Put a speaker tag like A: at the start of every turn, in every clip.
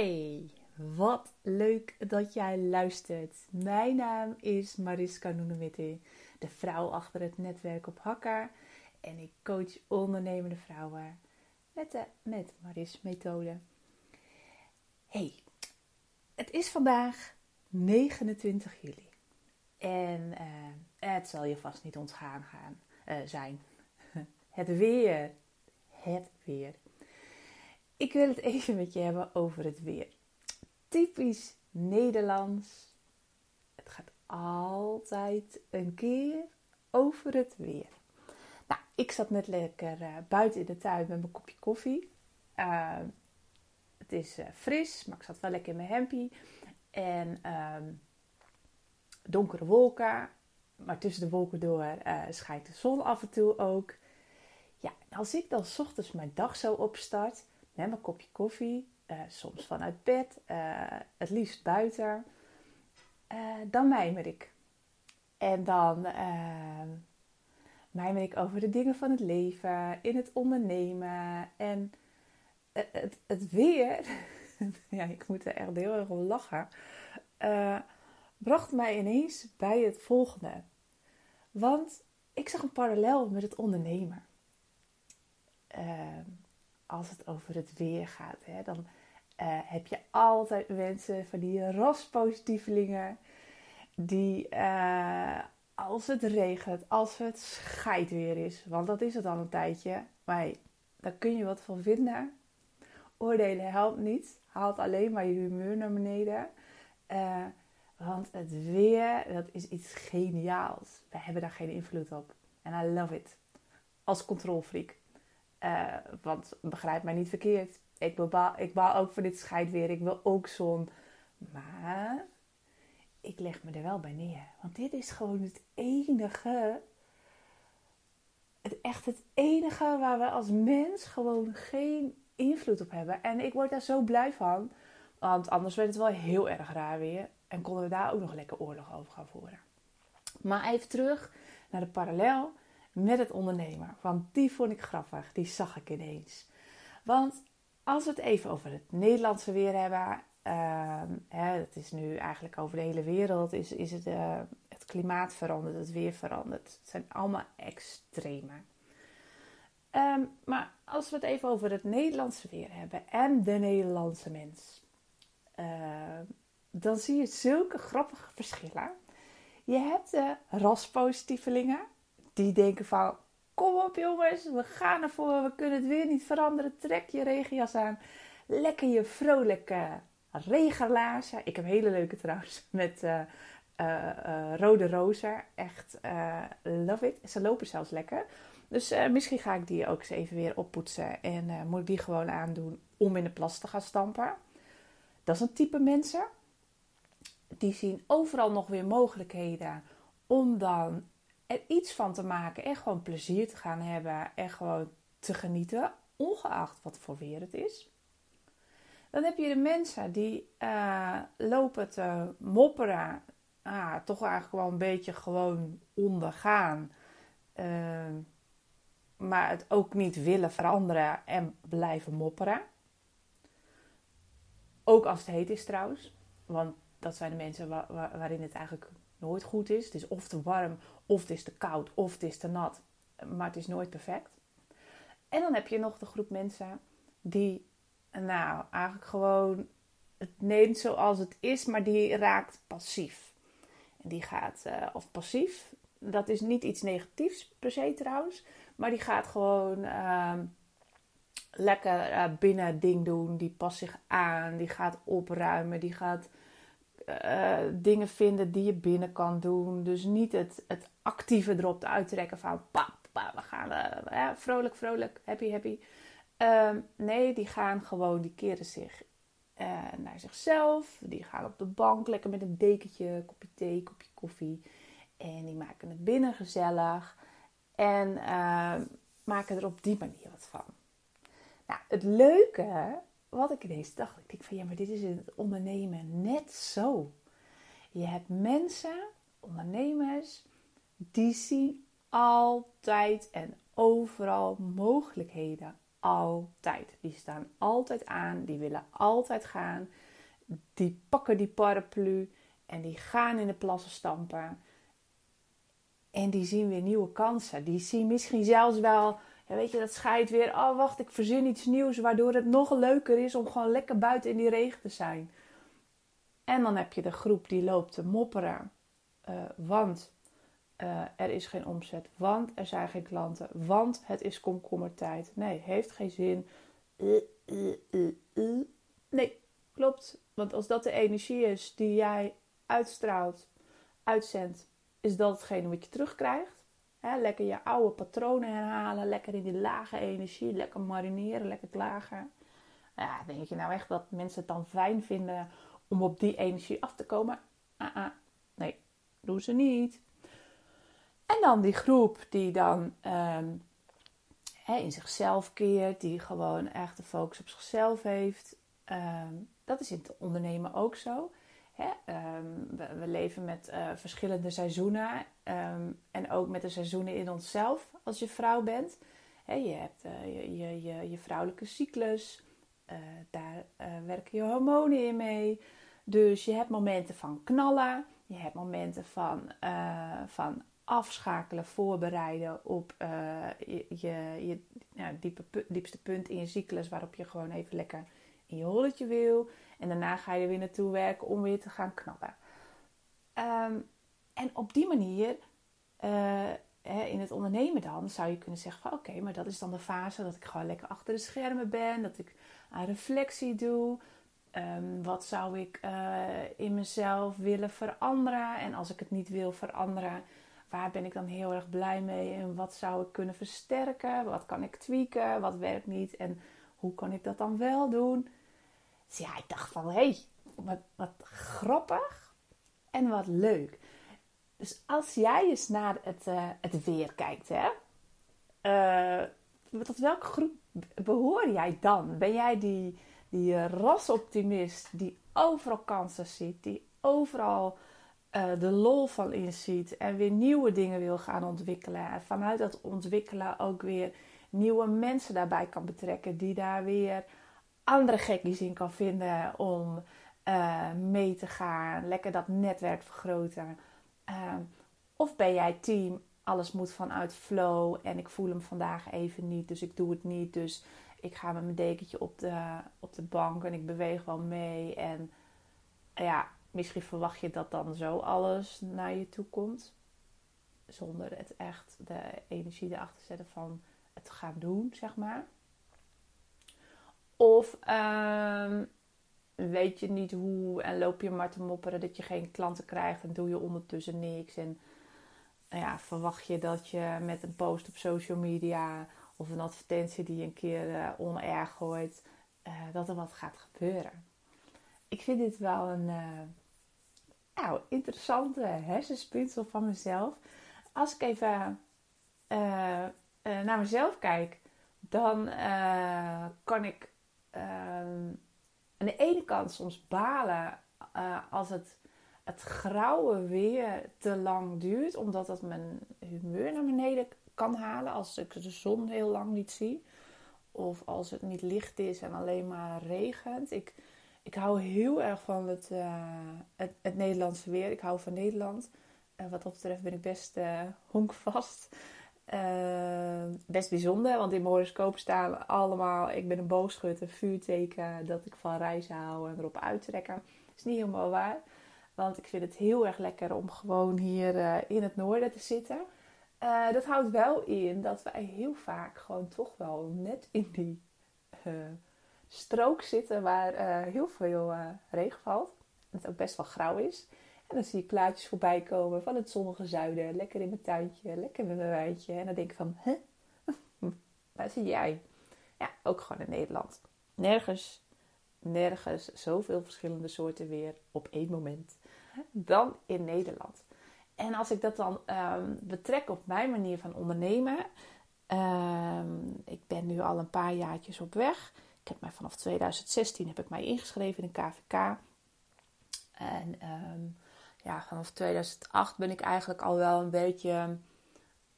A: Hey, wat leuk dat jij luistert. Mijn naam is Mariska Noenewitte, de vrouw achter het netwerk op Hakker. En ik coach ondernemende vrouwen met de Met Maris methode. Hey, het is vandaag 29 juli. En uh, het zal je vast niet ontgaan gaan, uh, zijn. Het weer. Het weer. Ik wil het even met je hebben over het weer. Typisch Nederlands. Het gaat altijd een keer over het weer. Nou, ik zat net lekker uh, buiten in de tuin met mijn kopje koffie. Uh, het is uh, fris, maar ik zat wel lekker in mijn hempie. En ehm, donkere wolken. Maar tussen de wolken door schijnt de zon af en toe ook. Ja, als ik dan s ochtends mijn dag zo opstart, met mijn kopje koffie, uh, soms vanuit bed, uh, het liefst buiten, uh, dan mijmer ik. En dan mijmer ik over de dingen van het leven, in het ondernemen en het, het weer. ja, ik moet er echt heel erg om lachen. bracht mij ineens bij het volgende. Want ik zag een parallel met het ondernemen als het over het weer gaat, hè, dan uh, heb je altijd mensen van die raspositievelingen die uh, als het regent, als het scheidweer is, want dat is het al een tijdje, maar daar kun je wat van vinden. Oordelen helpt niet, haalt alleen maar je humeur naar beneden. Uh, want het weer, dat is iets geniaals. We hebben daar geen invloed op. En I love it. Als controlfreak. Uh, want begrijp mij niet verkeerd. Ik, bepaal, ik ook voor dit scheidweer. Ik wil ook zon. Maar ik leg me er wel bij neer. Want dit is gewoon het enige. Het echt het enige waar we als mens gewoon geen invloed op hebben. En ik word daar zo blij van. Want anders werd het wel heel erg raar weer. En konden we daar ook nog lekker oorlog over gaan voeren. Maar even terug naar de parallel met het ondernemen. Want die vond ik grappig, die zag ik ineens. Want als we het even over het Nederlandse weer hebben, uh, hè, het is nu eigenlijk over de hele wereld, is, is het, uh, het klimaat veranderd, het weer veranderd. Het zijn allemaal extreme. Um, maar als we het even over het Nederlandse weer hebben en de Nederlandse mens, uh, dan zie je zulke grappige verschillen. Je hebt de raspositievelingen, die denken van... Kom op jongens, we gaan ervoor. We kunnen het weer niet veranderen. Trek je regenjas aan. Lekker je vrolijke regenlaarzen. Ik heb hele leuke trouwens met uh, uh, rode rozen. Echt love it. Ze lopen zelfs lekker. Dus misschien ga ik die ook eens even weer oppoetsen. En moet ik die gewoon aandoen om in de plas te gaan stampen. Dat is een type mensen. Die zien overal nog weer mogelijkheden om dan er iets van te maken en gewoon plezier te gaan hebben en gewoon te genieten, ongeacht wat voor weer het is. Dan heb je de mensen die uh, lopen te mopperen, ah, toch eigenlijk wel een beetje gewoon ondergaan, uh, maar het ook niet willen veranderen en blijven mopperen. Ook als het heet is trouwens, want dat zijn de mensen waarin het eigenlijk nooit goed is. Het is of te warm, of het is te koud, of het is te nat. Maar het is nooit perfect. En dan heb je nog de groep mensen die, nou, eigenlijk gewoon het neemt zoals het is, maar die raakt passief. En die gaat, uh, of passief, dat is niet iets negatiefs per se trouwens, maar die gaat gewoon uh, lekker uh, binnen ding doen. Die past zich aan, die gaat opruimen, die gaat uh, dingen vinden die je binnen kan doen. Dus niet het, het actieve erop te uittrekken van pa, pa, we gaan uh, vrolijk, vrolijk, happy, happy. Uh, nee, die gaan gewoon, die keren zich uh, naar zichzelf. Die gaan op de bank lekker met een dekentje, kopje thee, kopje koffie. En die maken het binnen gezellig. En maken er op die manier wat van. Nou, het leuke wat ik ineens dacht, ik denk van ja, maar dit is het ondernemen net zo. Je hebt mensen, ondernemers, die zien altijd en overal mogelijkheden. altijd. Die staan altijd aan, die willen altijd gaan. Die pakken die paraplu en die gaan in de plassen stampen. En die zien weer nieuwe kansen. Die zien misschien zelfs wel, ja, weet je, dat scheidt weer. Oh, wacht, ik verzin iets nieuws waardoor het nog leuker is om gewoon lekker buiten in die regen te zijn. En dan heb je de groep die loopt te mopperen. Uh, want uh, er is geen omzet, want er zijn geen klanten, want het is komkommertijd. Nee, heeft geen zin. Nee, klopt. Want als dat de energie is die jij uitstraalt, uitzendt, is dat hetgene wat je terugkrijgt. Lekker je oude patronen herhalen, lekker in die lage energie, lekker marineren, lekker klagen. Ja, denk je nou echt dat mensen het dan fijn vinden om op die energie af te komen? Ah, ah. Nee, doen ze niet. En dan die groep die dan um, in zichzelf keert, die gewoon echt de focus op zichzelf heeft. Um, dat is in het ondernemen ook zo. Um, we, we, leven met uh, verschillende seizoenen en ook met de seizoenen in onszelf als je vrouw bent. je hebt uh, je, je, je, vrouwelijke cyclus, uh, daar werken je hormonen in mee. Dus je hebt momenten van knallen, je hebt momenten van, van afschakelen, voorbereiden op je, je, je ja, diepe, diepste punt in je cyclus, waarop je gewoon even lekker in je holletje wil. En daarna ga je er weer naartoe werken om weer te gaan knappen. Um, en op die manier, hè, in het ondernemen dan, zou je kunnen zeggen van oké, maar dat is dan de fase dat ik gewoon lekker achter de schermen ben, dat ik aan reflectie doe. Um, wat zou ik uh, in mezelf willen veranderen? En als ik het niet wil veranderen, waar ben ik dan heel erg blij mee en wat zou ik kunnen versterken? Wat kan ik tweaken? Wat werkt niet? En hoe kan ik dat dan wel doen? Dus ja, ik dacht van, hé, hey, wat, grappig en wat leuk. Dus als jij eens naar het, uh, het weer kijkt, hè, uh, tot welke groep behoor jij dan? Ben jij die, die rasoptimist die overal kansen ziet, die overal uh, de lol van inziet en weer nieuwe dingen wil gaan ontwikkelen. En vanuit dat ontwikkelen ook weer nieuwe mensen daarbij kan betrekken, die daar weer andere gekkies in kan vinden om uh, mee te gaan, lekker dat netwerk vergroten. Uh, of ben jij team, alles moet vanuit flow en ik voel hem vandaag even niet, dus ik doe het niet. Dus ik ga met mijn dekentje op de, op de bank en ik beweeg wel mee. En ja, misschien verwacht je dat dan zo alles naar je toe komt. Zonder het echt de energie erachter te zetten van het gaan doen, zeg maar. Of um, weet je niet hoe en loop je maar te mopperen dat je geen klanten krijgt en doe je ondertussen niks. En nou ja, verwacht je dat je met een post op social media of een advertentie die je een keer uh, onerg gooit, uh, dat er wat gaat gebeuren. Ik vind dit wel een, uh, nou, interessante hersenspinsel van mezelf. Als ik even naar mezelf kijk, dan kan ik aan de ene kant soms balen als het, het grauwe weer te lang duurt, omdat dat mijn humeur naar beneden kan halen als ik de zon heel lang niet zie. Of als het niet licht is en alleen maar regent. Ik, ik hou heel erg van het, uh, het, Nederlandse weer. Ik hou van Nederland. Uh, wat dat betreft ben ik best uh, best bijzonder, want in mijn horoscoop staan allemaal... Ik ben een boogschutter, vuurteken, dat ik van reizen hou en erop uittrekken. Dat is niet helemaal waar. Want ik vind het heel erg lekker om gewoon hier in het noorden te zitten. dat houdt wel in dat wij heel vaak gewoon toch wel net in die strook zitten waar heel veel regen valt. En het ook best wel grauw is. En dan zie ik plaatjes voorbij komen van het zonnige zuiden. Lekker in mijn tuintje, lekker met mijn wijntje. En dan denk ik van, hè? Waar zit jij? Ja, ook gewoon in Nederland. Nergens, nergens zoveel verschillende soorten weer op één moment dan in Nederland. En als ik dat dan um, betrek op mijn manier van ondernemen. Um, ik ben nu al een paar jaartjes op weg heb mij vanaf 2016 heb ik mij ingeschreven in een KVK. En um, ja, vanaf 2008 ben ik eigenlijk al wel een beetje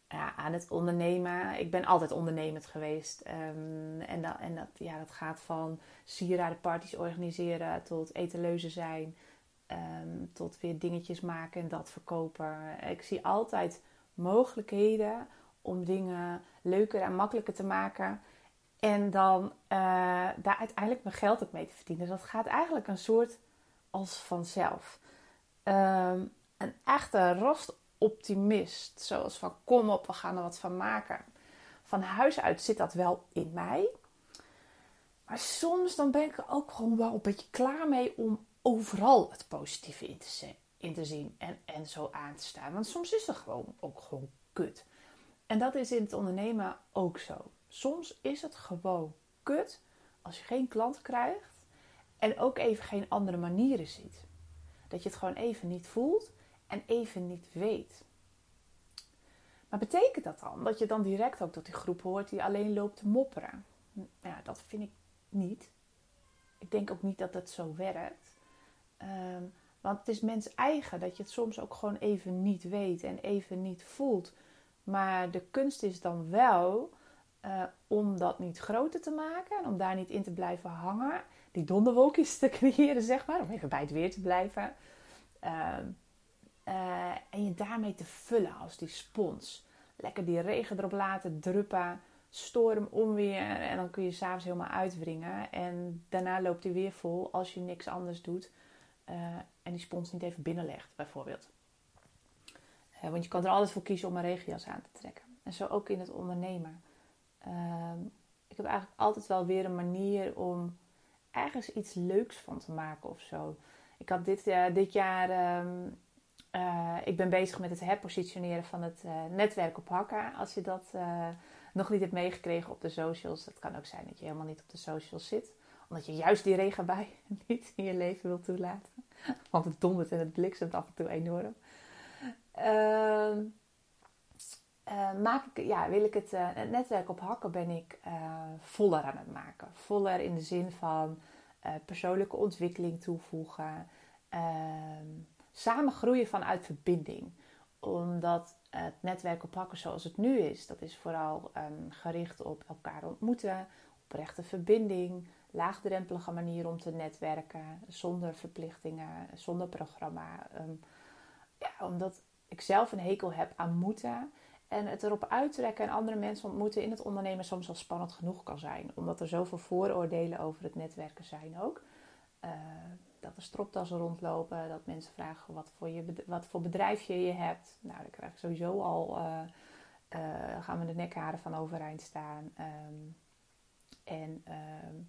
A: ja, aan het ondernemen. Ik ben altijd ondernemend geweest. Ehm, en dat, en dat, ja, dat gaat van sieradenparties organiseren tot etaleuze zijn. Ehm, tot weer dingetjes maken en dat verkopen. Ik zie altijd mogelijkheden om dingen leuker en makkelijker te maken. En dan uh, daar uiteindelijk mijn geld ook mee te verdienen. Dat gaat eigenlijk een soort als vanzelf. Um, een echte rostoptimist. Zoals van kom op, we gaan er wat van maken. Van huis uit zit dat wel in mij. Maar soms dan ben ik er ook gewoon wel een beetje klaar mee om overal het positieve in te, zien en, en zo aan te staan. Want soms is het gewoon ook gewoon kut. En dat is in het ondernemen ook zo. Soms is het gewoon kut als je geen klant krijgt en ook even geen andere manieren ziet. Dat je het gewoon even niet voelt en even niet weet. Maar betekent dat dan dat je dan direct ook tot die groep hoort die alleen loopt te mopperen? Ja, dat vind ik niet. Ik denk ook niet dat dat zo werkt. Ehm, want het is mens eigen dat je het soms ook gewoon even niet weet en even niet voelt. Maar de kunst is dan wel uh, om dat niet groter te maken. Om daar niet in te blijven hangen. Die donderwolkjes te creëren, zeg maar. Om even bij het weer te blijven. Uh, uh, en je daarmee te vullen als die spons. Lekker die regen erop laten druppen. Storm, onweer. En dan kun je s'avonds helemaal uitwringen. En daarna loopt hij weer vol als je niks anders doet. en die spons niet even binnenlegt, bijvoorbeeld. want je kan er altijd voor kiezen om een regenjas aan te trekken. En zo ook in het ondernemen. Ehm, ik heb eigenlijk altijd wel weer een manier om ergens iets leuks van te maken of zo. Ik had dit, uh, dit jaar. Ehm, uh, ik ben bezig met het herpositioneren van het uh, netwerk op Hakka. Als je dat nog niet hebt meegekregen op de socials. Dat kan ook zijn dat je helemaal niet op de socials zit. Omdat je juist die regenbui niet in je leven wilt toelaten. Want het dondert en het bliksemt af en toe enorm. Ehm, uh, maak ik, ja, wil ik het, het, netwerk op hakken ben ik uh, voller aan het maken. Voller in de zin van persoonlijke ontwikkeling toevoegen. Ehm, samen groeien vanuit verbinding. Omdat het netwerk op hakken zoals het nu is, dat is vooral um, gericht op elkaar ontmoeten, oprechte verbinding, laagdrempelige manier om te netwerken, zonder verplichtingen, zonder programma. Um, ja, omdat ik zelf een hekel heb aan moeten en het erop uittrekken en andere mensen ontmoeten in het ondernemen soms al spannend genoeg kan zijn. Omdat er zoveel vooroordelen over het netwerken zijn ook. Uh, dat er stropdassen rondlopen, dat mensen vragen wat voor, je, wat voor bedrijfje je hebt. Nou, dan krijg ik sowieso al, uh, gaan we de nekharen van overeind staan. Um, en um,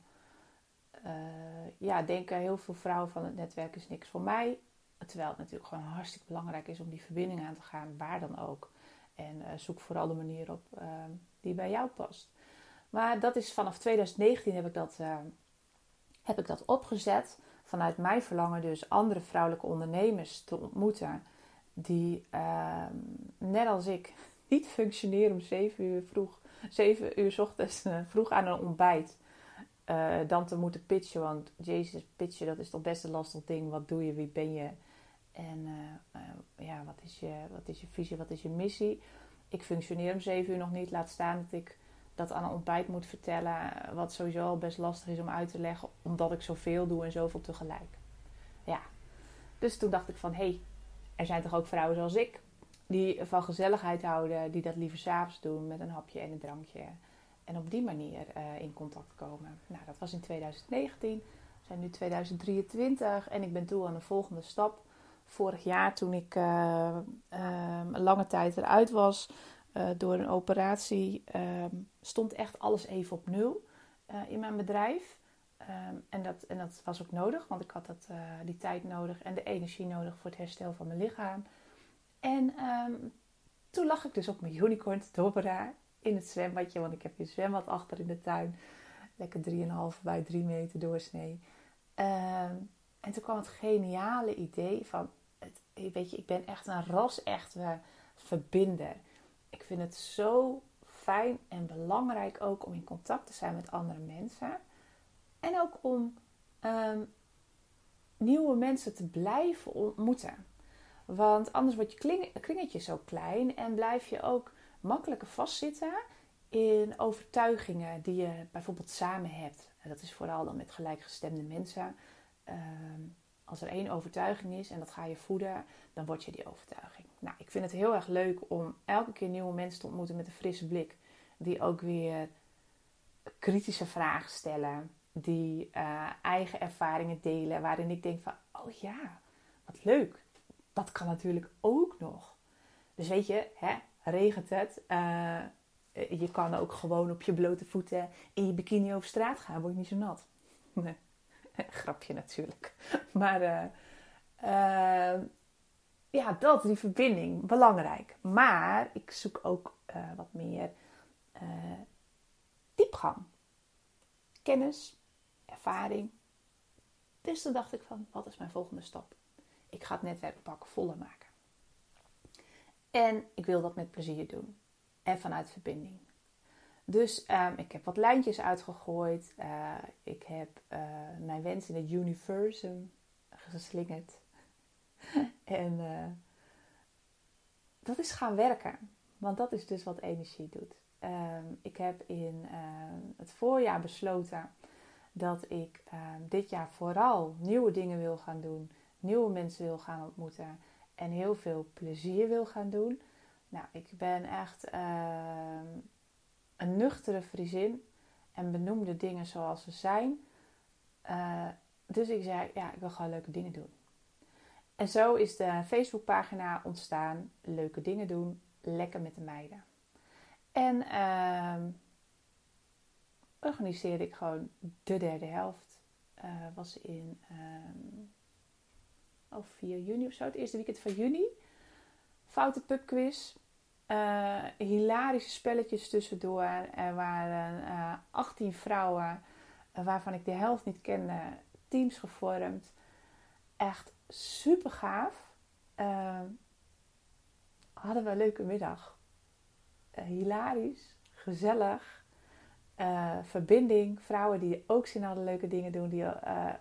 A: ja, denken heel veel vrouwen van het netwerk is niks voor mij. Terwijl het natuurlijk gewoon hartstikke belangrijk is om die verbinding aan te gaan, waar dan ook. En uh, zoek vooral de manier op uh, die bij jou past. Maar dat is vanaf 2019 heb ik dat, uh, heb ik dat opgezet. Vanuit mijn verlangen dus andere vrouwelijke ondernemers te ontmoeten. Die ehm, net als ik niet functioneren om 7 uur vroeg, 7 uur ochtends vroeg aan een ontbijt. dan te moeten pitchen. Want Jezus, pitchen dat is toch best een lastig ding. Wat doe je? Wie ben je? En uh, uh, ja, wat is, je, wat is je visie, wat is je missie? Ik functioneer om zeven uur nog niet. Laat staan dat ik dat aan een ontbijt moet vertellen. Wat sowieso al best lastig is om uit te leggen. Omdat ik zoveel doe en zoveel tegelijk. Ja. Dus toen dacht ik van... Hé, hey, er zijn toch ook vrouwen zoals ik. Die van gezelligheid houden. Die dat liever s'avonds doen met een hapje en een drankje. En op die manier uh, in contact komen. Nou, dat was in 2019. We zijn nu 2023. En ik ben toe aan de volgende stap vorig jaar toen ik uh, lange tijd eruit was uh, door een operatie, um, stond echt alles even op nul uh, in mijn bedrijf. Um, en, dat, en dat was ook nodig, want ik had dat, die tijd nodig en de energie nodig voor het herstel van mijn lichaam. En toen lag ik dus op mijn unicorn te in het zwembadje, want ik heb een zwembad achter in de tuin. Lekker 3,5 bij 3 meter doorsnee. en toen kwam het geniale idee van weet je, ik ben echt een ras-echte verbinder. Ik vind het zo fijn en belangrijk ook om in contact te zijn met andere mensen. En ook om um, nieuwe mensen te blijven ontmoeten. Want anders wordt je kringetje zo klein en blijf je ook makkelijker vastzitten in overtuigingen die je bijvoorbeeld samen hebt. En dat is vooral dan met gelijkgestemde mensen. Ehm, als er één overtuiging is en dat ga je voeden, dan word je die overtuiging. Nou, ik vind het heel erg leuk om elke keer nieuwe mensen te ontmoeten met een frisse blik. Die ook weer kritische vragen stellen. Die uh, eigen ervaringen delen. Waarin ik denk van, oh ja, wat leuk. Dat kan natuurlijk ook nog. Dus weet je, hè, regent het. Uh, je kan ook gewoon op je blote voeten in je bikini over straat gaan. Word je niet zo nat. Nee. Grapje natuurlijk. Maar uh, ja, dat, die verbinding, belangrijk. Maar ik zoek ook uh, wat meer diepgang. Kennis, ervaring. Dus toen dacht ik van, wat is mijn volgende stap? Ik ga het netwerkpak voller maken. En ik wil dat met plezier doen. En vanuit verbinding. Dus um, ik heb wat lijntjes uitgegooid. Uh, ik heb uh, mijn wens in het universum geslingerd. en uh, dat is gaan werken. Want dat is dus wat energie doet. Um, ik heb in het voorjaar besloten dat ik dit jaar vooral nieuwe dingen wil gaan doen. Nieuwe mensen wil gaan ontmoeten. En heel veel plezier wil gaan doen. Nou, ik ben echt nuchtere Friesin en benoemde dingen zoals ze zijn. Uh, dus ik zei, ja, ik wil gewoon leuke dingen doen. En zo is de Facebookpagina ontstaan. Leuke dingen doen, lekker met de meiden. En uh, organiseerde ik gewoon de derde helft. Uh, was in uh, oh, 4 juni of zo, het eerste weekend van juni. Foute pubquiz. Uh, hilarische spelletjes tussendoor. Er waren uh, 18 vrouwen, uh, waarvan ik de helft niet kende, teams gevormd. Echt super gaaf. Ehm, hadden we een leuke middag. Eh, hilarisch, gezellig. verbinding. Vrouwen die ook zin hadden leuke dingen doen, die,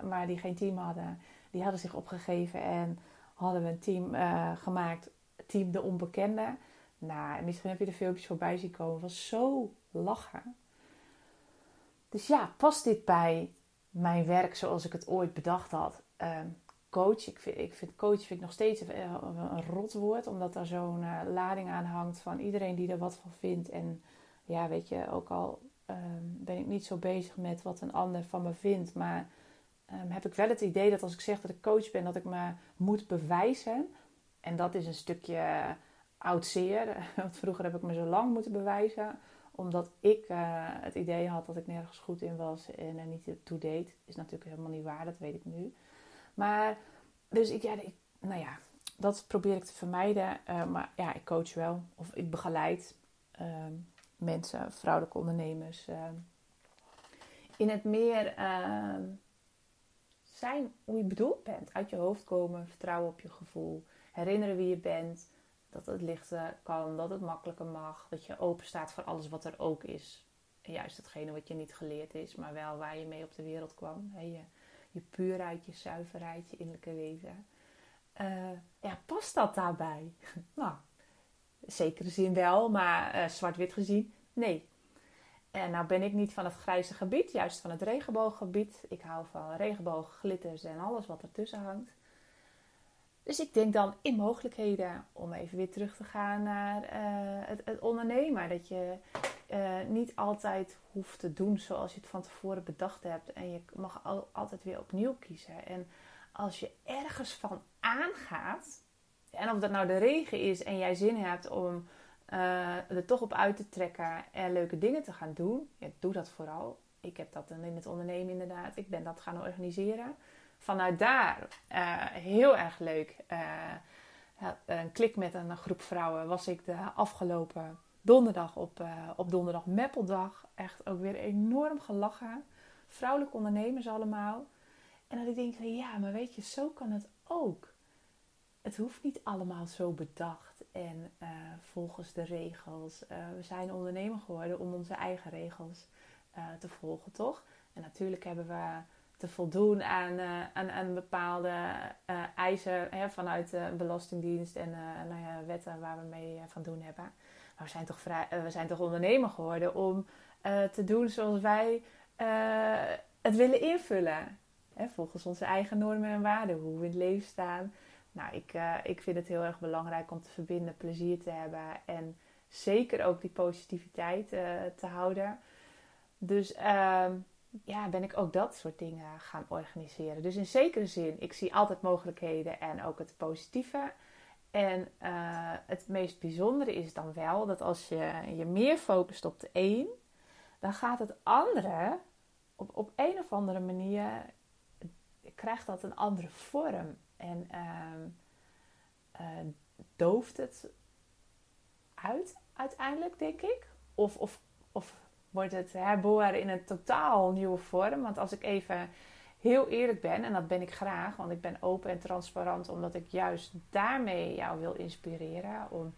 A: maar die geen team hadden. Die hadden zich opgegeven en hadden we een team gemaakt. Team de Onbekende nou, misschien heb je de filmpjes voorbij zien komen. Het was zo lachen. Dus ja, past dit bij mijn werk zoals ik het ooit bedacht had? Uh, coach, ik vind, ik vind coach vind ik nog steeds een, een rot woord. Omdat daar zo'n uh, lading aan hangt van iedereen die er wat van vindt. En ja, weet je, ook al um, ben ik niet zo bezig met wat een ander van me vindt. Maar um, heb ik wel het idee dat als ik zeg dat ik coach ben, dat ik me moet bewijzen. En dat is een stukje oud zeer. Want vroeger heb ik me zo lang moeten bewijzen. Omdat ik uh, het idee had dat ik nergens goed in was en er niet toe deed. Is natuurlijk helemaal niet waar, dat weet ik nu. Maar, dus ik, ja, ik, nou ja, dat probeer ik te vermijden. Uh, maar ja, ik coach wel. Of ik begeleid uh, mensen, vrouwelijke ondernemers. Ehm, in het meer ehm, zijn hoe je bedoeld bent. Uit je hoofd komen, vertrouwen op je gevoel. Herinneren wie je bent dat het lichter kan, dat het makkelijker mag. Dat je open staat voor alles wat er ook is. Juist hetgene wat je niet geleerd is, maar wel waar je mee op de wereld kwam. je, je puurheid, je zuiverheid, je innerlijke wezen. Uh, ja, past dat daarbij? nou, zekere zin wel, maar uh, zwart-wit gezien, nee. En nou ben ik niet van het grijze gebied, juist van het regenbooggebied. Ik hou van regenboog, glitters en alles wat ertussen hangt. Dus ik denk dan in mogelijkheden om even weer terug te gaan naar uh, het, het, ondernemen. Dat je uh, niet altijd hoeft te doen zoals je het van tevoren bedacht hebt. En je mag al, altijd weer opnieuw kiezen. En als je ergens van aangaat, en of dat nou de regen is en jij zin hebt om uh, er toch op uit te trekken en leuke dingen te gaan doen, ja, doe dat vooral. Ik heb dat dan in het ondernemen inderdaad. Ik ben dat gaan organiseren vanuit daar uh, heel erg leuk. Uh, een klik met een groep vrouwen was ik de afgelopen donderdag op, op donderdag Meppeldag. Echt ook weer enorm gelachen. Vrouwelijke ondernemers allemaal. En dat ik denk van ja, maar weet je, zo kan het ook. Het hoeft niet allemaal zo bedacht en volgens de regels. we zijn ondernemer geworden om onze eigen regels te volgen, toch? En natuurlijk hebben we te voldoen aan, uh, aan, bepaalde uh, eisen hè, vanuit de Belastingdienst en uh, nou ja, wetten waar we mee van doen hebben. we zijn toch, vrij, we zijn toch ondernemer geworden om te doen zoals wij het willen invullen. Hè, volgens onze eigen normen en waarden, hoe we in het leven staan. Nou, ik, ik vind het heel erg belangrijk om te verbinden, plezier te hebben en zeker ook die positiviteit te houden. Dus ehm, ja, ben ik ook dat soort dingen gaan organiseren. Dus in zekere zin, ik zie altijd mogelijkheden en ook het positieve. En uh, het meest bijzondere is dan wel dat als je je meer focust op de een, dan gaat het andere op, op een of andere manier, krijgt dat een andere vorm. En uh, dooft het uit uiteindelijk, denk ik. Of, of, of wordt het herboren in een totaal nieuwe vorm. Want als ik even heel eerlijk ben, en dat ben ik graag, want ik ben open en transparant, omdat ik juist daarmee jou wil inspireren. Om,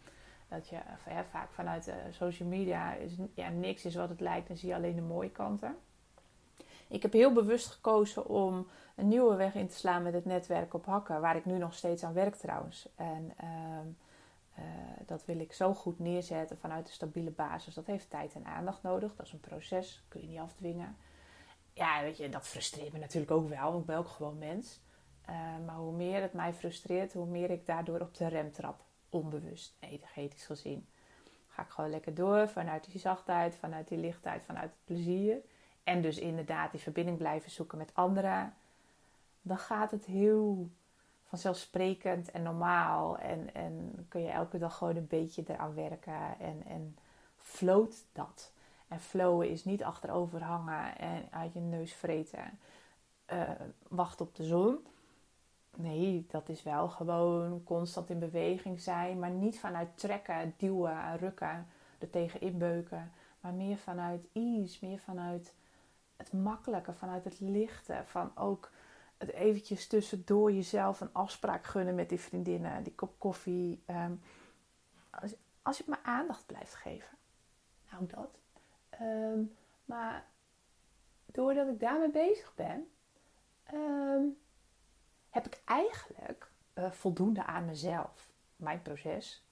A: dat je ja, vaak vanuit de social media is, ja, niks is wat het lijkt en zie je alleen de mooie kanten. Ik heb heel bewust gekozen om een nieuwe weg in te slaan met het netwerk op hakken, waar ik nu nog steeds aan werk trouwens. En ehm, uh, dat wil ik zo goed neerzetten vanuit een stabiele basis. Dat heeft tijd en aandacht nodig. Dat is een proces, kun je niet afdwingen. Ja, weet je, dat frustreert me natuurlijk ook wel, want ik ben ook gewoon mens. Uh, maar hoe meer het mij frustreert, hoe meer ik daardoor op de rem trap. Onbewust, energetisch gezien. Ga ik gewoon lekker door vanuit die zachtheid, vanuit die lichtheid, vanuit het plezier. En dus inderdaad die verbinding blijven zoeken met anderen. Dan gaat het heel vanzelfsprekend en normaal. En, en kun je elke dag gewoon een beetje eraan werken. En, en float dat. En flowen is niet achterover hangen en uit je neus vreten. Uh, wacht op de zon. Nee, dat is wel gewoon constant in beweging zijn. Maar niet vanuit trekken, duwen, rukken, er tegen inbeuken. Maar meer vanuit ease, meer vanuit het makkelijke, vanuit het lichte. Van ook het eventjes tussendoor jezelf een afspraak gunnen met die vriendinnen, die kop koffie. Ehm, als, als je maar aandacht blijft geven. Nou, dat. Ehm, maar doordat ik daarmee bezig ben, ehm, heb ik eigenlijk uh, voldoende aan mezelf. Mijn proces.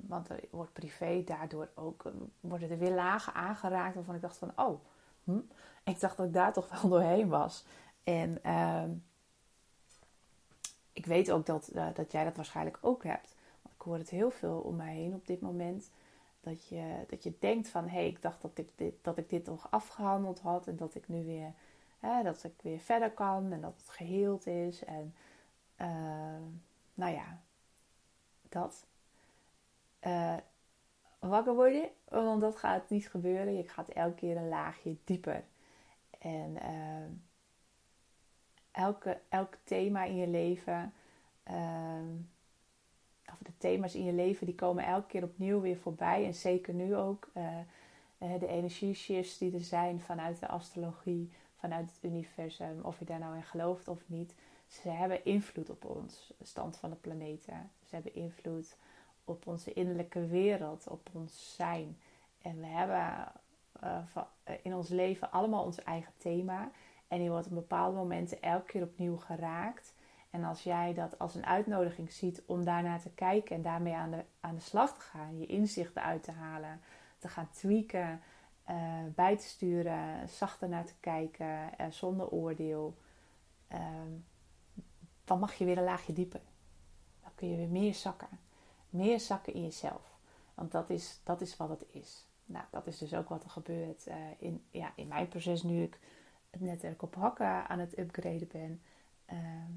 A: want er wordt privé daardoor ook, worden er weer lagen aangeraakt waarvan ik dacht van, oh, hm, ik dacht dat ik daar toch wel doorheen was. En ehm, ik weet ook dat, uh, dat jij dat waarschijnlijk ook hebt. Want ik hoor het heel veel om mij heen op dit moment. Dat je, dat je denkt van, hé, hey, ik dacht dat ik, dit, dat ik dit nog afgehandeld had. En dat ik nu weer, dat ik weer verder kan. En dat het geheeld is. En uh, nou ja, dat. Uh, wakker worden, want dat gaat niet gebeuren. Je gaat elke keer een laagje dieper. En... Uh, elke, elk thema in je leven, uh, of de thema's in je leven, die komen elke keer opnieuw weer voorbij. En zeker nu ook uh, de energieshifts die er zijn vanuit de astrologie, vanuit het universum, of je daar nou in gelooft of niet. Ze hebben invloed op ons, stand van de planeten. Ze hebben invloed op onze innerlijke wereld, op ons zijn. En we hebben uh, in ons leven allemaal ons eigen thema. En die wordt op bepaalde momenten elke keer opnieuw geraakt. En als jij dat als een uitnodiging ziet om daarnaar te kijken en daarmee aan de, aan de slag te gaan, je inzichten uit te halen, te gaan tweaken, uh, bij te sturen, zachter naar te kijken, uh, zonder oordeel, uh, dan mag je weer een laagje dieper. Dan kun je weer meer zakken. Meer zakken in jezelf. Want dat is, dat is wat het is. Nou, dat is dus ook wat er gebeurt eh, in, ja, in mijn proces nu ik het netwerk op hakken aan het upgraden ben. Ehm,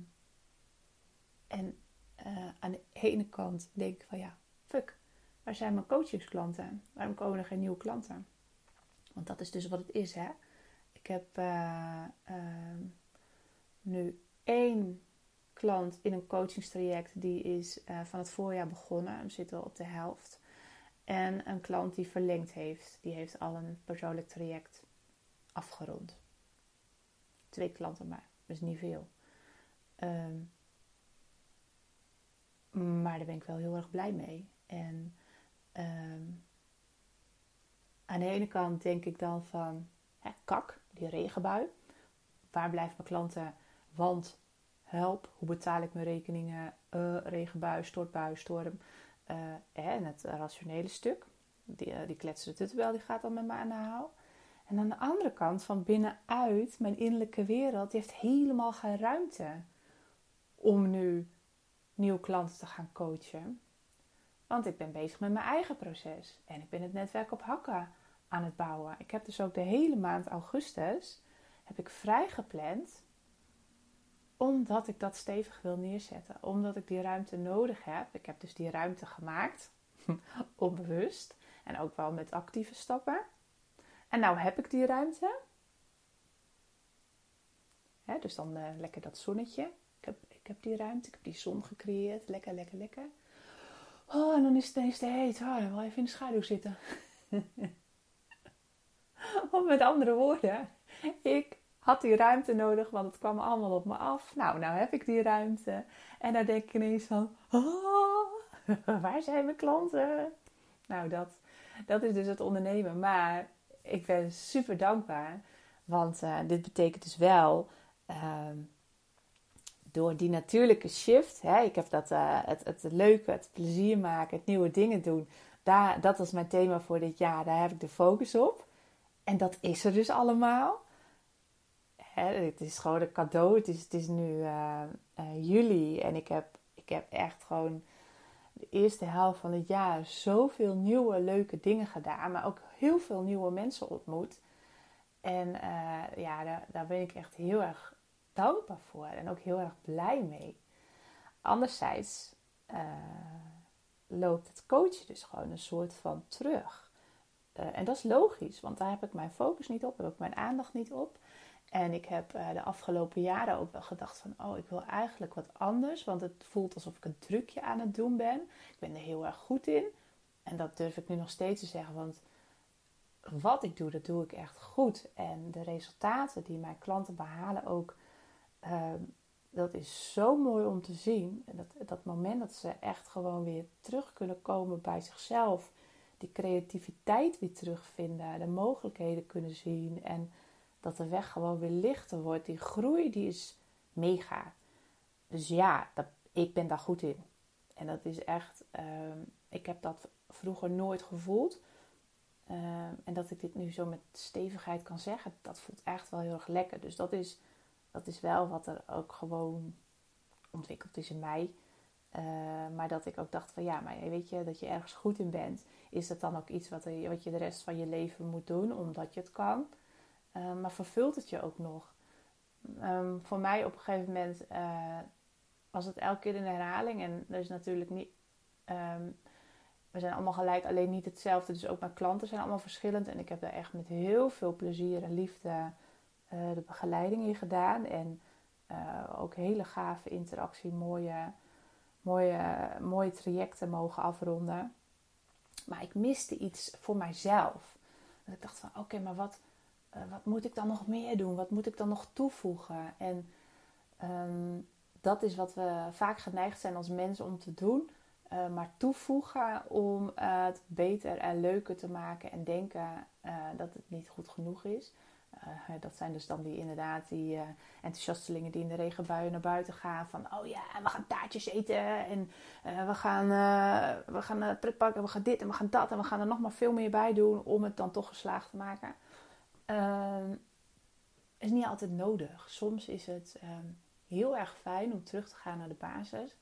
A: en uh, aan de ene kant denk ik van ja, fuck, waar zijn mijn coachingsklanten? Waarom komen er geen nieuwe klanten? Want dat is dus wat het is, hè. Ik heb uh, uh, nu één klant in een coachingstraject die is uh, van het voorjaar begonnen. Hem zit al op de helft. En een klant die verlengd heeft. Die heeft al een persoonlijk traject afgerond twee klanten maar. Is niet veel. Um, maar daar ben ik wel heel erg blij mee. En um, aan de ene kant denk ik dan van, hè, kak, die regenbui. Waar blijven mijn klanten? Want help, hoe betaal ik mijn rekeningen? Uh, regenbui, stortbui, storm. en het rationele stuk. Die, die kletsende tuttenbel die gaat dan met me aan de haal. En aan de andere kant, van binnenuit, mijn innerlijke wereld, die heeft helemaal geen ruimte om nu nieuwe klanten te gaan coachen. Want ik ben bezig met mijn eigen proces. En ik ben het netwerk op hakken aan het bouwen. Ik heb dus ook de hele maand augustus heb ik vrij gepland. Omdat ik dat stevig wil neerzetten. Omdat ik die ruimte nodig heb. Ik heb dus die ruimte gemaakt. onbewust. En ook wel met actieve stappen. En nou heb ik die ruimte. dus dan uh, lekker dat zonnetje. Ik heb, ik heb die ruimte, ik heb die zon gecreëerd. Lekker, lekker, lekker. Oh, en dan is het ineens te heet. Oh, dan wil even in de schaduw zitten. of met andere woorden, ik had die ruimte nodig, want het kwam allemaal op me af. Nou, nou heb ik die ruimte. En dan denk ik ineens van, oh, waar zijn mijn klanten? Nou, dat, dat is dus het ondernemen. Maar ik ben super dankbaar. Want uh, dit betekent dus wel, uh, door die natuurlijke shift, hè, ik heb dat, uh, het, het leuke, het plezier maken, het nieuwe dingen doen. Daar, dat was mijn thema voor dit jaar. Daar heb ik de focus op. En dat is er dus allemaal. Hè, het is gewoon een cadeau. Het is, het is nu uh, juli en ik heb, ik heb echt gewoon de eerste helft van het jaar zoveel nieuwe leuke dingen gedaan, maar ook heel veel nieuwe mensen ontmoet. En uh, ja, daar, daar, ben ik echt heel erg dankbaar voor en ook heel erg blij mee. Anderzijds uh, loopt het coachen dus gewoon een soort van terug. Uh, en dat is logisch, want daar heb ik mijn focus niet op, heb ik mijn aandacht niet op. En ik heb de afgelopen jaren ook wel gedacht van, oh, ik wil eigenlijk wat anders. Want het voelt alsof ik een trucje aan het doen ben. Ik ben er heel erg goed in. En dat durf ik nu nog steeds te zeggen, want wat ik doe, dat doe ik echt goed. En de resultaten die mijn klanten behalen ook, uh, dat is zo mooi om te zien. En dat, dat moment dat ze echt gewoon weer terug kunnen komen bij zichzelf. Die creativiteit weer terugvinden, de mogelijkheden kunnen zien en dat de weg gewoon weer lichter wordt. Die groei die is mega. Dus ja, dat, ik ben daar goed in. En dat is echt, uh, ik heb dat vroeger nooit gevoeld. Uh, en dat ik dit nu zo met stevigheid kan zeggen, dat voelt echt wel heel erg lekker. Dus dat is, dat is wel wat er ook gewoon ontwikkeld is in mij. Uh, maar dat ik ook dacht van ja, maar weet je, dat je ergens goed in bent. Is dat dan ook iets wat, wat je de rest van je leven moet doen, omdat je het kan? Uh, maar vervult het je ook nog? Um, voor mij op een gegeven moment was het elke keer een herhaling. En er is natuurlijk niet. Um, we zijn allemaal gelijk, alleen niet hetzelfde. Dus ook mijn klanten zijn allemaal verschillend. En ik heb daar echt met heel veel plezier en liefde uh, de begeleiding in gedaan. En ook hele gave interactie, mooie, mooie, mooie trajecten mogen afronden. Maar ik miste iets voor mijzelf. Dat ik dacht van oké, maar wat uh, wat moet ik dan nog meer doen? Wat moet ik dan nog toevoegen? En um, dat is wat we vaak geneigd zijn als mensen om te doen. Uh, maar toevoegen om het beter en leuker te maken en denken uh, dat het niet goed genoeg is. dat zijn dus dan die inderdaad die enthousiastelingen die in de regenbuien naar buiten gaan. Van oh ja, we gaan taartjes eten en we gaan, we gaan pretparken, we gaan dit en we gaan dat. En we gaan er nog maar veel meer bij doen om het dan toch geslaagd te maken. Um, is niet altijd nodig. Soms is het um, heel erg fijn om terug te gaan naar de basis.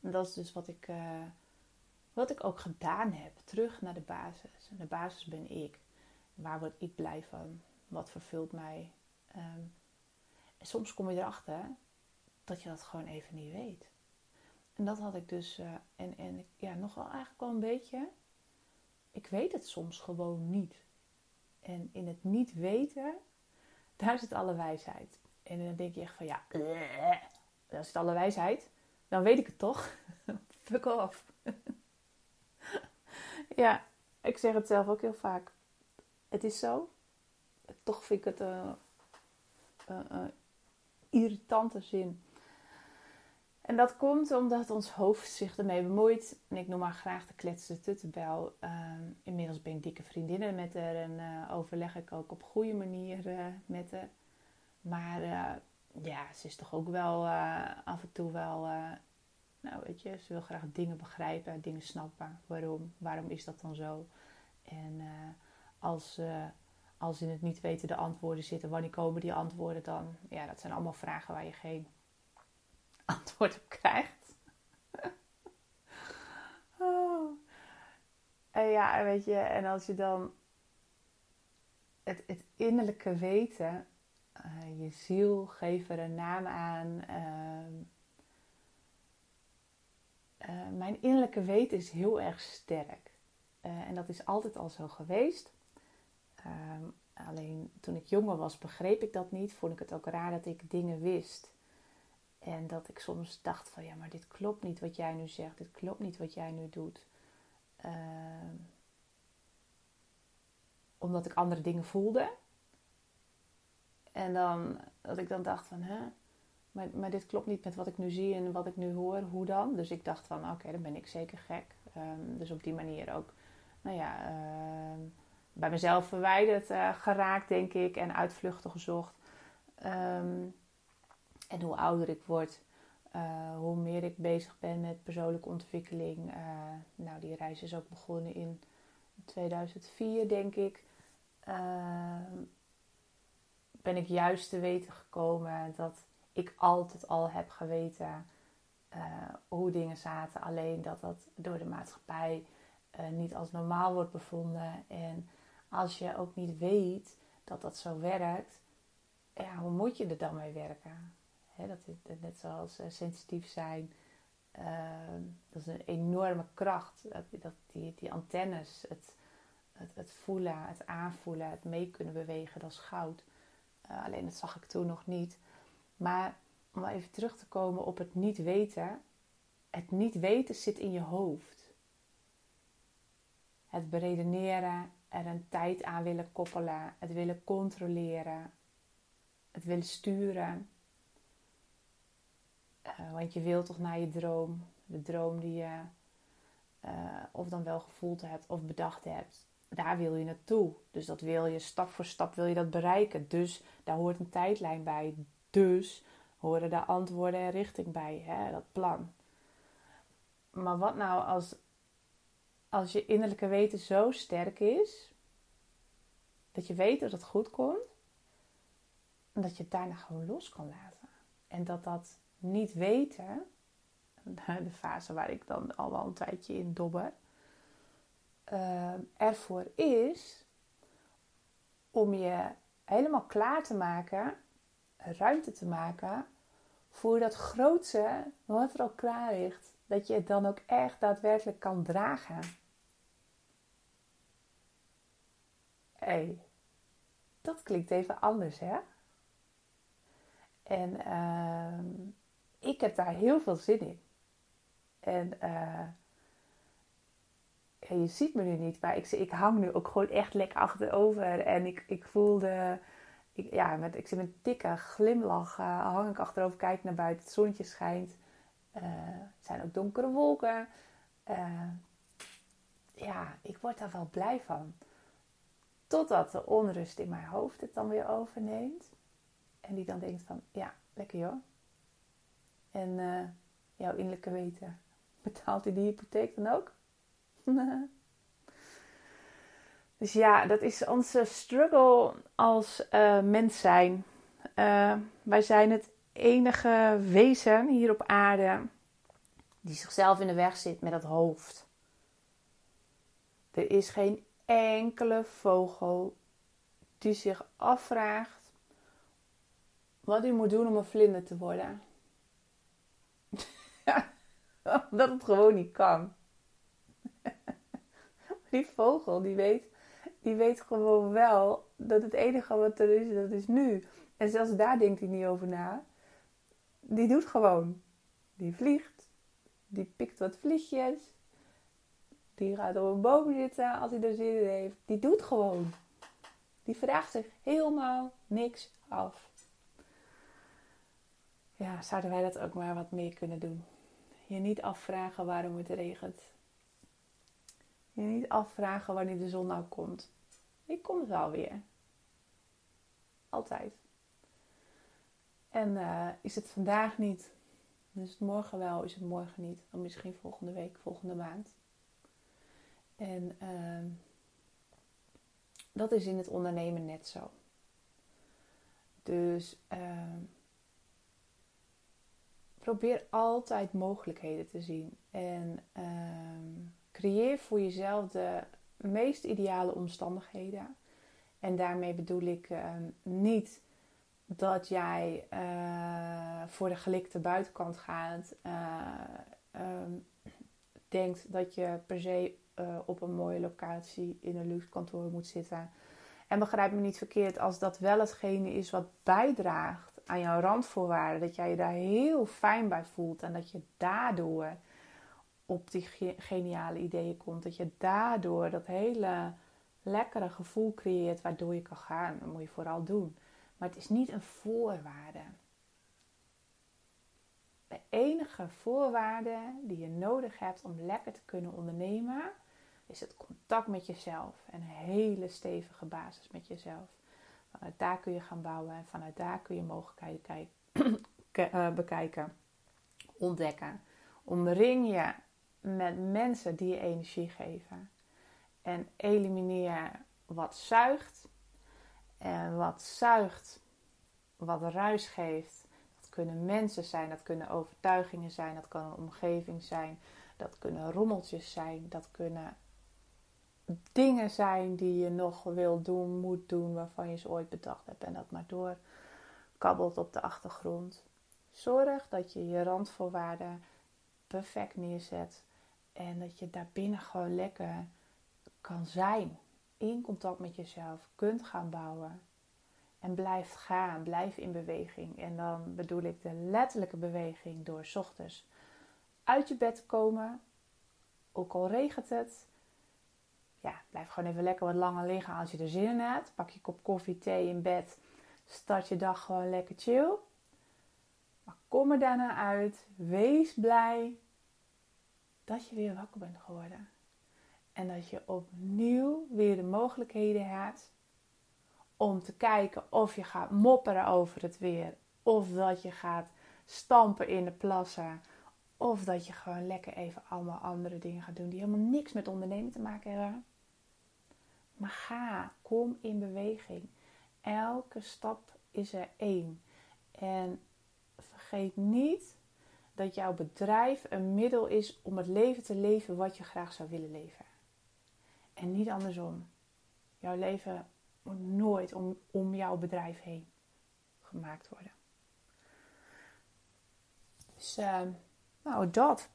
A: En dat is dus wat ik, uh, wat ik ook gedaan heb. Terug naar de basis. En de basis ben ik. Waar word ik blij van? Wat vervult mij? En soms kom je erachter dat je dat gewoon even niet weet. En dat had ik dus, uh, en, en ja, nog wel eigenlijk wel een beetje. Ik weet het soms gewoon niet. En in het niet weten, daar zit alle wijsheid. En dan denk je echt van ja, daar zit alle wijsheid. Dan weet ik het toch. Fuck off. ja, ik zeg het zelf ook heel vaak. Het is zo. Toch vind ik het een uh, uh, irritante zin. En dat komt omdat ons hoofd zich ermee bemoeit. En ik noem maar graag de kletsende tuttenbel. Uh, inmiddels ben ik dikke vriendinnen met haar en overleg ik ook op goede manier met haar. Maar eh, ja, ze is toch ook wel af en toe wel Nou, weet je, ze wil graag dingen begrijpen, dingen snappen. Waarom? Waarom is dat dan zo? En als, als in het niet weten de antwoorden zitten, wanneer komen die antwoorden dan? Ja, dat zijn allemaal vragen waar je geen antwoord op krijgt. oh. En ja, weet je, en als je dan het, het innerlijke weten, uh, je ziel, geef er een naam aan. Uh, uh, mijn innerlijke weten is heel erg sterk. en dat is altijd al zo geweest. Ehm, alleen toen ik jonger was, begreep ik dat niet. Vond ik het ook raar dat ik dingen wist. En dat ik soms dacht van ja, maar dit klopt niet wat jij nu zegt. Dit klopt niet wat jij nu doet. Ehm, omdat ik andere dingen voelde. En dan, dat ik dan dacht van, hè, maar, maar dit klopt niet met wat ik nu zie en wat ik nu hoor. Hoe dan? Dus ik dacht van, oké, dan ben ik zeker gek. Ehm, dus op die manier ook, nou ja, ehm, bij mezelf verwijderd uh, geraakt, denk ik. En uitvluchten gezocht. Um, en hoe ouder ik word, uh, hoe meer ik bezig ben met persoonlijke ontwikkeling. Uh, nou, die reis is ook begonnen in 2004, denk ik. Ben ik juist te weten gekomen dat ik altijd al heb geweten hoe dingen zaten. Alleen dat dat door de maatschappij niet als normaal wordt bevonden. En als je ook niet weet dat dat zo werkt, ja, hoe moet je er dan mee werken? dat is net zoals uh, sensitief zijn. Dat is een enorme kracht. Dat, dat die, die antennes, het, het, het, voelen, het aanvoelen, het mee kunnen bewegen, dat is goud. Uh, alleen dat zag ik toen nog niet. Maar om even terug te komen op het niet weten. Het niet weten zit in je hoofd. Het beredeneren, er een tijd aan willen koppelen, het willen controleren, het willen sturen. Uh, want je wilt toch naar je droom, de droom die je uh, of dan wel gevoeld hebt of bedacht hebt. Daar wil je naartoe. Dus dat wil je stap voor stap wil je dat bereiken. Dus daar hoort een tijdlijn bij. Dus horen daar antwoorden en richting bij, hè, dat plan. Maar wat nou als, als je innerlijke weten zo sterk is, dat je weet dat het goed komt, en dat je het daarna gewoon los kan laten. En dat dat niet weten, de fase waar ik dan al wel een tijdje in dobber, uh, ervoor is om je helemaal klaar te maken, ruimte te maken voor dat grootste wat er al klaar ligt. Dat je het dan ook echt daadwerkelijk kan dragen. Hey, dat klinkt even anders, hè? En uh, ik heb daar heel veel zin in. En uh, je ziet me nu niet, maar ik, ik hang nu ook gewoon echt lekker achterover. En ik, ik voelde, ik, ja, met, ik zit met een dikke glimlach, uh, hang ik achterover, kijk naar buiten, het zonnetje schijnt. Uh, zijn ook donkere wolken. ja, ik word daar wel blij van. Totdat de onrust in mijn hoofd het dan weer overneemt. En die dan denkt van, ja, lekker joh en jouw innerlijke weten. Betaalt hij die hypotheek dan ook? dus ja, dat is onze struggle als uh, mens zijn. Uh, wij zijn het enige wezen hier op aarde die zichzelf in de weg zit met het hoofd. Er is geen enkele vogel die zich afvraagt wat hij moet doen om een vlinder te worden. Omdat het gewoon niet kan. Die vogel, die weet, die weet gewoon wel dat het enige wat er is, dat is nu. En zelfs daar denkt hij niet over na. Die doet gewoon. Die vliegt. Die pikt wat vliegjes. Die gaat op een boom zitten als hij er zin in heeft. Die doet gewoon. Die vraagt zich helemaal niks af. Ja, zouden wij dat ook maar wat meer kunnen doen? Je niet afvragen waarom het regent. Je niet afvragen wanneer de zon nou komt. Die komt wel weer. Altijd. En uh, is het vandaag niet? is het morgen wel, is het morgen niet. Dan misschien volgende week, volgende maand. En uh, dat is in het ondernemen net zo. Dus uh, probeer altijd mogelijkheden te zien. En uh, creëer voor jezelf de meest ideale omstandigheden. En daarmee bedoel ik ehm, niet dat jij uh, voor de gelikte buitenkant gaat. Uh, denkt dat je per se uh, op een mooie locatie in een luxe kantoor moet zitten. En begrijp me niet verkeerd, als dat wel hetgene is wat bijdraagt aan jouw randvoorwaarden, dat jij je daar heel fijn bij voelt en dat je daardoor op die geniale ideeën komt, dat je daardoor dat hele lekkere gevoel creëert waardoor je kan gaan, dat moet je vooral doen. Maar het is niet een voorwaarde. De enige voorwaarde die je nodig hebt om lekker te kunnen ondernemen, is het contact met jezelf. En een hele stevige basis met jezelf. Vanuit daar kun je gaan bouwen en vanuit daar kun je mogelijkheden eh, bekijken, ontdekken. Omring je met mensen die je energie geven. En elimineer wat zuigt. En wat zuigt, wat ruis geeft. Dat kunnen mensen zijn, dat kunnen overtuigingen zijn, dat kan een omgeving zijn, dat kunnen rommeltjes zijn, dat kunnen dingen zijn die je nog wil doen, moet doen, waarvan je ze ooit bedacht hebt en dat maar door kabbelt op de achtergrond. Zorg dat je je randvoorwaarden perfect neerzet en dat je daarbinnen gewoon lekker kan zijn. In contact met jezelf kunt gaan bouwen. En blijf gaan, blijf in beweging. En dan bedoel ik de letterlijke beweging door s ochtends uit je bed te komen. Ook al regent het, ja, blijf gewoon even lekker wat langer liggen als je er zin in hebt. Pak je kop koffie, thee in bed. Start je dag gewoon lekker chill. Maar kom er daarna uit. Wees blij dat je weer wakker bent geworden. En dat je opnieuw weer de mogelijkheden hebt om te kijken of je gaat mopperen over het weer. Of dat je gaat stampen in de plassen. Of dat je gewoon lekker even allemaal andere dingen gaat doen die helemaal niks met ondernemen te maken hebben. Maar ga, kom in beweging. Elke stap is er één. En vergeet niet dat jouw bedrijf een middel is om het leven te leven wat je graag zou willen leven. En niet andersom. Jouw leven moet nooit om, om jouw bedrijf heen gemaakt worden. Dus, uh, nou, dat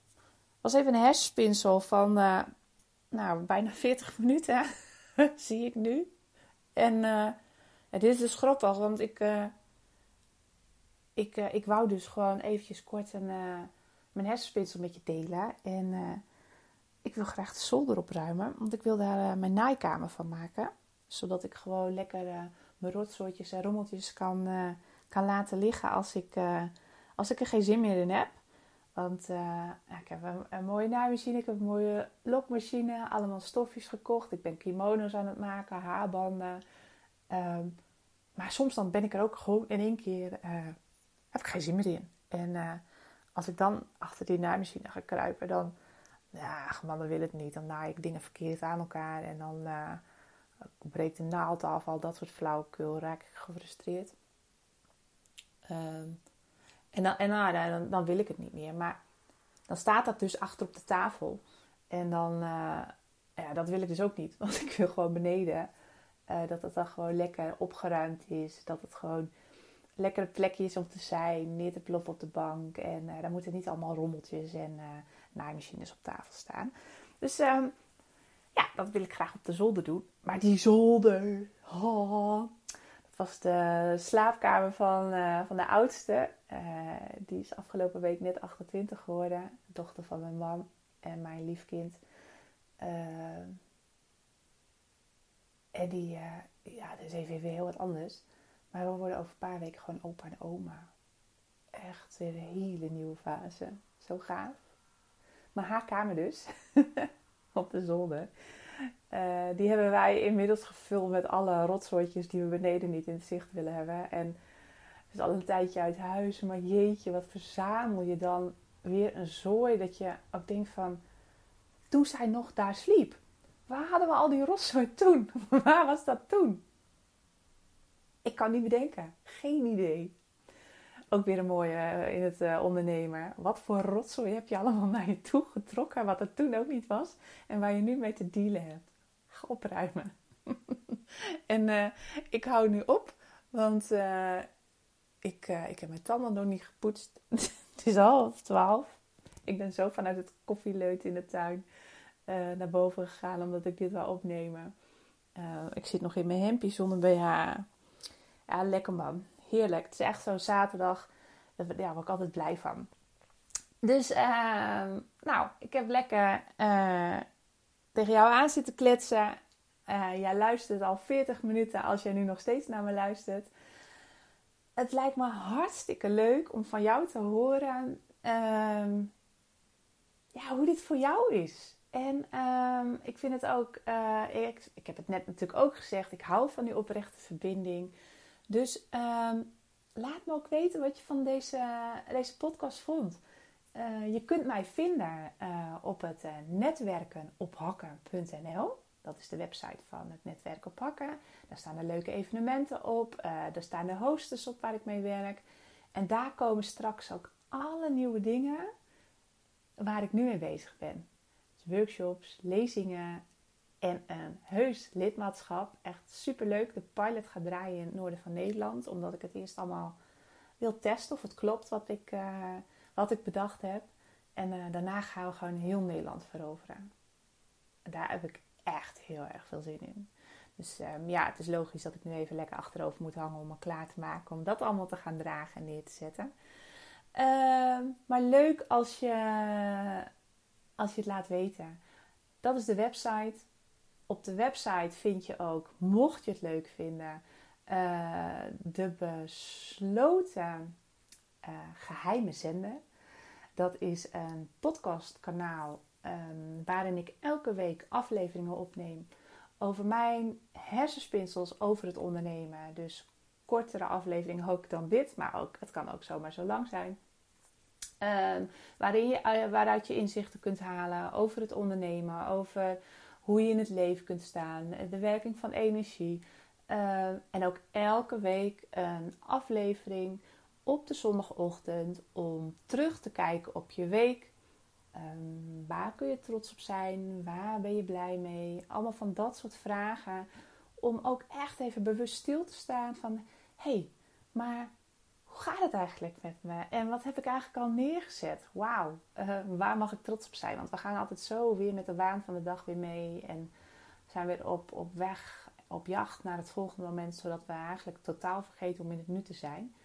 A: was even een hersenspinsel van uh, nou, bijna 40 minuten. zie ik nu. En dit is dus grappig, want ik, ik, uh, ik wou dus gewoon eventjes kort een, mijn hersenspinsel met je delen. En ik wil graag de zolder opruimen, want ik wil daar mijn naaikamer van maken. Zodat ik gewoon lekker mijn rotsoortjes en rommeltjes kan, kan laten liggen als ik, als ik er geen zin meer in heb. Want uh, ik heb een, een, mooie naaimachine, ik heb een mooie lokmachine, allemaal stofjes gekocht. Ik ben kimono's aan het maken, haarbanden. Um, maar soms dan ben ik er ook gewoon in één keer, heb ik geen zin meer in. En uh, als ik dan achter die naaimachine ga kruipen, dan, ja, man, dan wil het niet. Dan naai ik dingen verkeerd aan elkaar en dan breekt de naald af, al dat soort flauwekul, raak ik gefrustreerd. Um, en, dan, en nou, dan, dan, wil ik het niet meer. Maar dan staat dat dus achter op de tafel. En dan, uh, ja, dat wil ik dus ook niet. Want ik wil gewoon beneden uh, dat het dan gewoon lekker opgeruimd is. Dat het gewoon lekkere plekjes om te zijn. Neer te ploppen op de bank. En uh, daar moeten niet allemaal rommeltjes en naaimachines op tafel staan. Dus um, ja, dat wil ik graag op de zolder doen. Maar die zolder. Oh, was de slaapkamer van, uh, van de oudste. Uh, die is afgelopen week net 28 geworden. Dochter van mijn man en mijn liefkind. Uh, en die, ja, dat is even weer heel wat anders. Maar we worden over een paar weken gewoon opa en oma. Echt weer een hele nieuwe fase. Zo gaaf. Maar haar kamer dus. op de zolder. Uh, die hebben wij inmiddels gevuld met alle rotsoortjes die we beneden niet in het zicht willen hebben. En is al een tijdje uit huis. Maar jeetje, wat verzamel je dan weer een zooi dat je ook denkt van... Toen zij nog daar sliep. Waar hadden we al die rotzooi toen? Waar was dat toen? Ik kan niet bedenken. Geen idee. Ook weer een mooie eh, in het uh, ondernemen. Wat voor rotzooi heb je allemaal naar je toe getrokken, wat er toen ook niet was en waar je nu mee te dealen hebt? Ga opruimen. en uh, ik hou nu op, want ik, ik heb mijn tanden nog niet gepoetst. het is half twaalf. Ik ben zo vanuit het koffieleut in de tuin naar boven gegaan omdat ik dit wil opnemen. ik zit nog in mijn hempje zonder BH. Ja, lekker man heerlijk. Het is echt zo'n zaterdag. Daar ja, word ik altijd blij van. Dus, uh, nou, ik heb lekker uh, tegen jou aan zitten kletsen. Uh, jij luistert al 40 minuten als jij nu nog steeds naar me luistert. Het lijkt me hartstikke leuk om van jou te horen ehm, ja, hoe dit voor jou is. En um, ik vind het ook, uh, ik, ik heb het net natuurlijk ook gezegd, ik hou van die oprechte verbinding. Dus ehm, laat me ook weten wat je van deze, deze podcast vond. Uh, je kunt mij vinden uh, op het uh, netwerkenophakken.nl. Dat is de website van het netwerk op hakken. Daar staan er leuke evenementen op. daar staan de hosters op waar ik mee werk. En daar komen straks ook alle nieuwe dingen waar ik nu mee bezig ben. Dus workshops, lezingen, en een heus lidmaatschap. Echt super leuk. De pilot gaat draaien in het noorden van Nederland. Omdat ik het eerst allemaal wil testen of het klopt wat ik, uh, wat ik bedacht heb. En uh, daarna gaan we gewoon heel Nederland veroveren. En daar heb ik echt heel erg veel zin in. Dus um, ja, het is logisch dat ik nu even lekker achterover moet hangen om me klaar te maken. Om dat allemaal te gaan dragen en neer te zetten. Uh, maar leuk als je, als je het laat weten. Dat is de website op de website vind je ook, mocht je het leuk vinden, uh, de besloten uh, geheime zender. Dat is een podcastkanaal um, waarin ik elke week afleveringen opneem over mijn hersenspinsels over het ondernemen. Dus kortere afleveringen ook dan dit, maar ook, het kan ook zomaar zo lang zijn. Um, waarin je, uh, waaruit je inzichten kunt halen over het ondernemen, over hoe je in het leven kunt staan, de werking van energie. Uh, en ook elke week een aflevering op de zondagochtend om terug te kijken op je week. Um, waar kun je trots op zijn? Waar ben je blij mee? Allemaal van dat soort vragen. Om ook echt even bewust stil te staan van... Hé, hey, maar hoe gaat het eigenlijk met me? En wat heb ik eigenlijk al neergezet? Wauw, uh, waar mag ik trots op zijn? Want we gaan altijd zo weer met de waan van de dag weer mee. En zijn weer op, op weg, op jacht naar het volgende moment. Zodat we eigenlijk totaal vergeten om in het nu te zijn.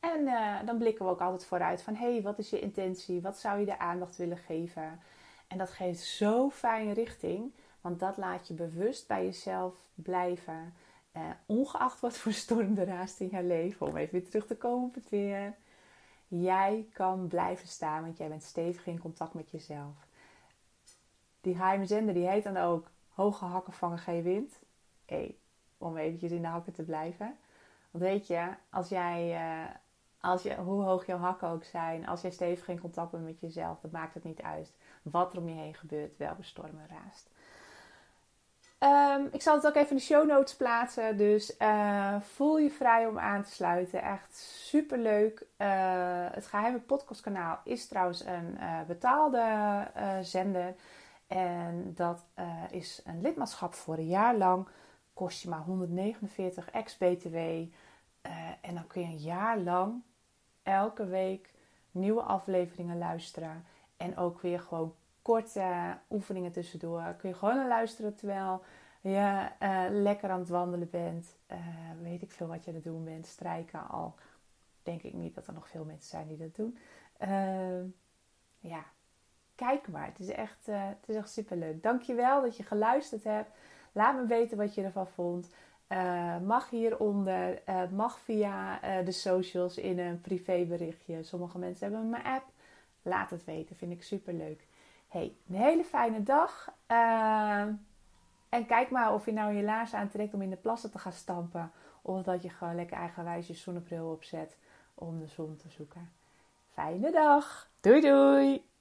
A: En uh, dan blikken we ook altijd vooruit van... Hé, hey, wat is je intentie? Wat zou je de aandacht willen geven? En dat geeft zo fijn richting. Want dat laat je bewust bij jezelf blijven. Uh, ongeacht wat voor storm er raast in jouw leven, om even weer terug te komen op het weer. Jij kan blijven staan, want jij bent stevig in contact met jezelf. Die geheime zender die heet dan ook Hoge hakken vangen geen wind. Hey, om eventjes in de hakken te blijven. Want weet je, als jij, uh, als je, hoe hoog jouw hakken ook zijn, als jij stevig in contact bent met jezelf, dan maakt het niet uit wat er om je heen gebeurt, welke stormen raast. Um, ik zal het ook even in de show notes plaatsen. Dus uh, voel je vrij om aan te sluiten. Echt super leuk. Uh, het geheime podcastkanaal is trouwens een uh, betaalde zender. En dat is een lidmaatschap voor een jaar lang. Kost je maar 149 ex-BTW. en dan kun je een jaar lang elke week nieuwe afleveringen luisteren. En ook weer gewoon korte oefeningen tussendoor. Kun je gewoon luisteren terwijl je uh, lekker aan het wandelen bent. Uh, weet ik veel wat je aan het doen bent. Strijken al. Denk ik niet dat er nog veel mensen zijn die dat doen. Uh, ja, kijk maar. Het is echt, het is echt super leuk. Dankjewel dat je geluisterd hebt. Laat me weten wat je ervan vond. mag hieronder, mag via de socials in een privéberichtje. Sommige mensen hebben mijn app. Laat het weten, vind ik super leuk. Hey, een hele fijne dag. Uh, en kijk maar of je nou je laars aantrekt om in de plassen te gaan stampen. Of dat je gewoon lekker eigenwijs je zonnebril opzet. om de zon te zoeken. Fijne dag. Doei doei.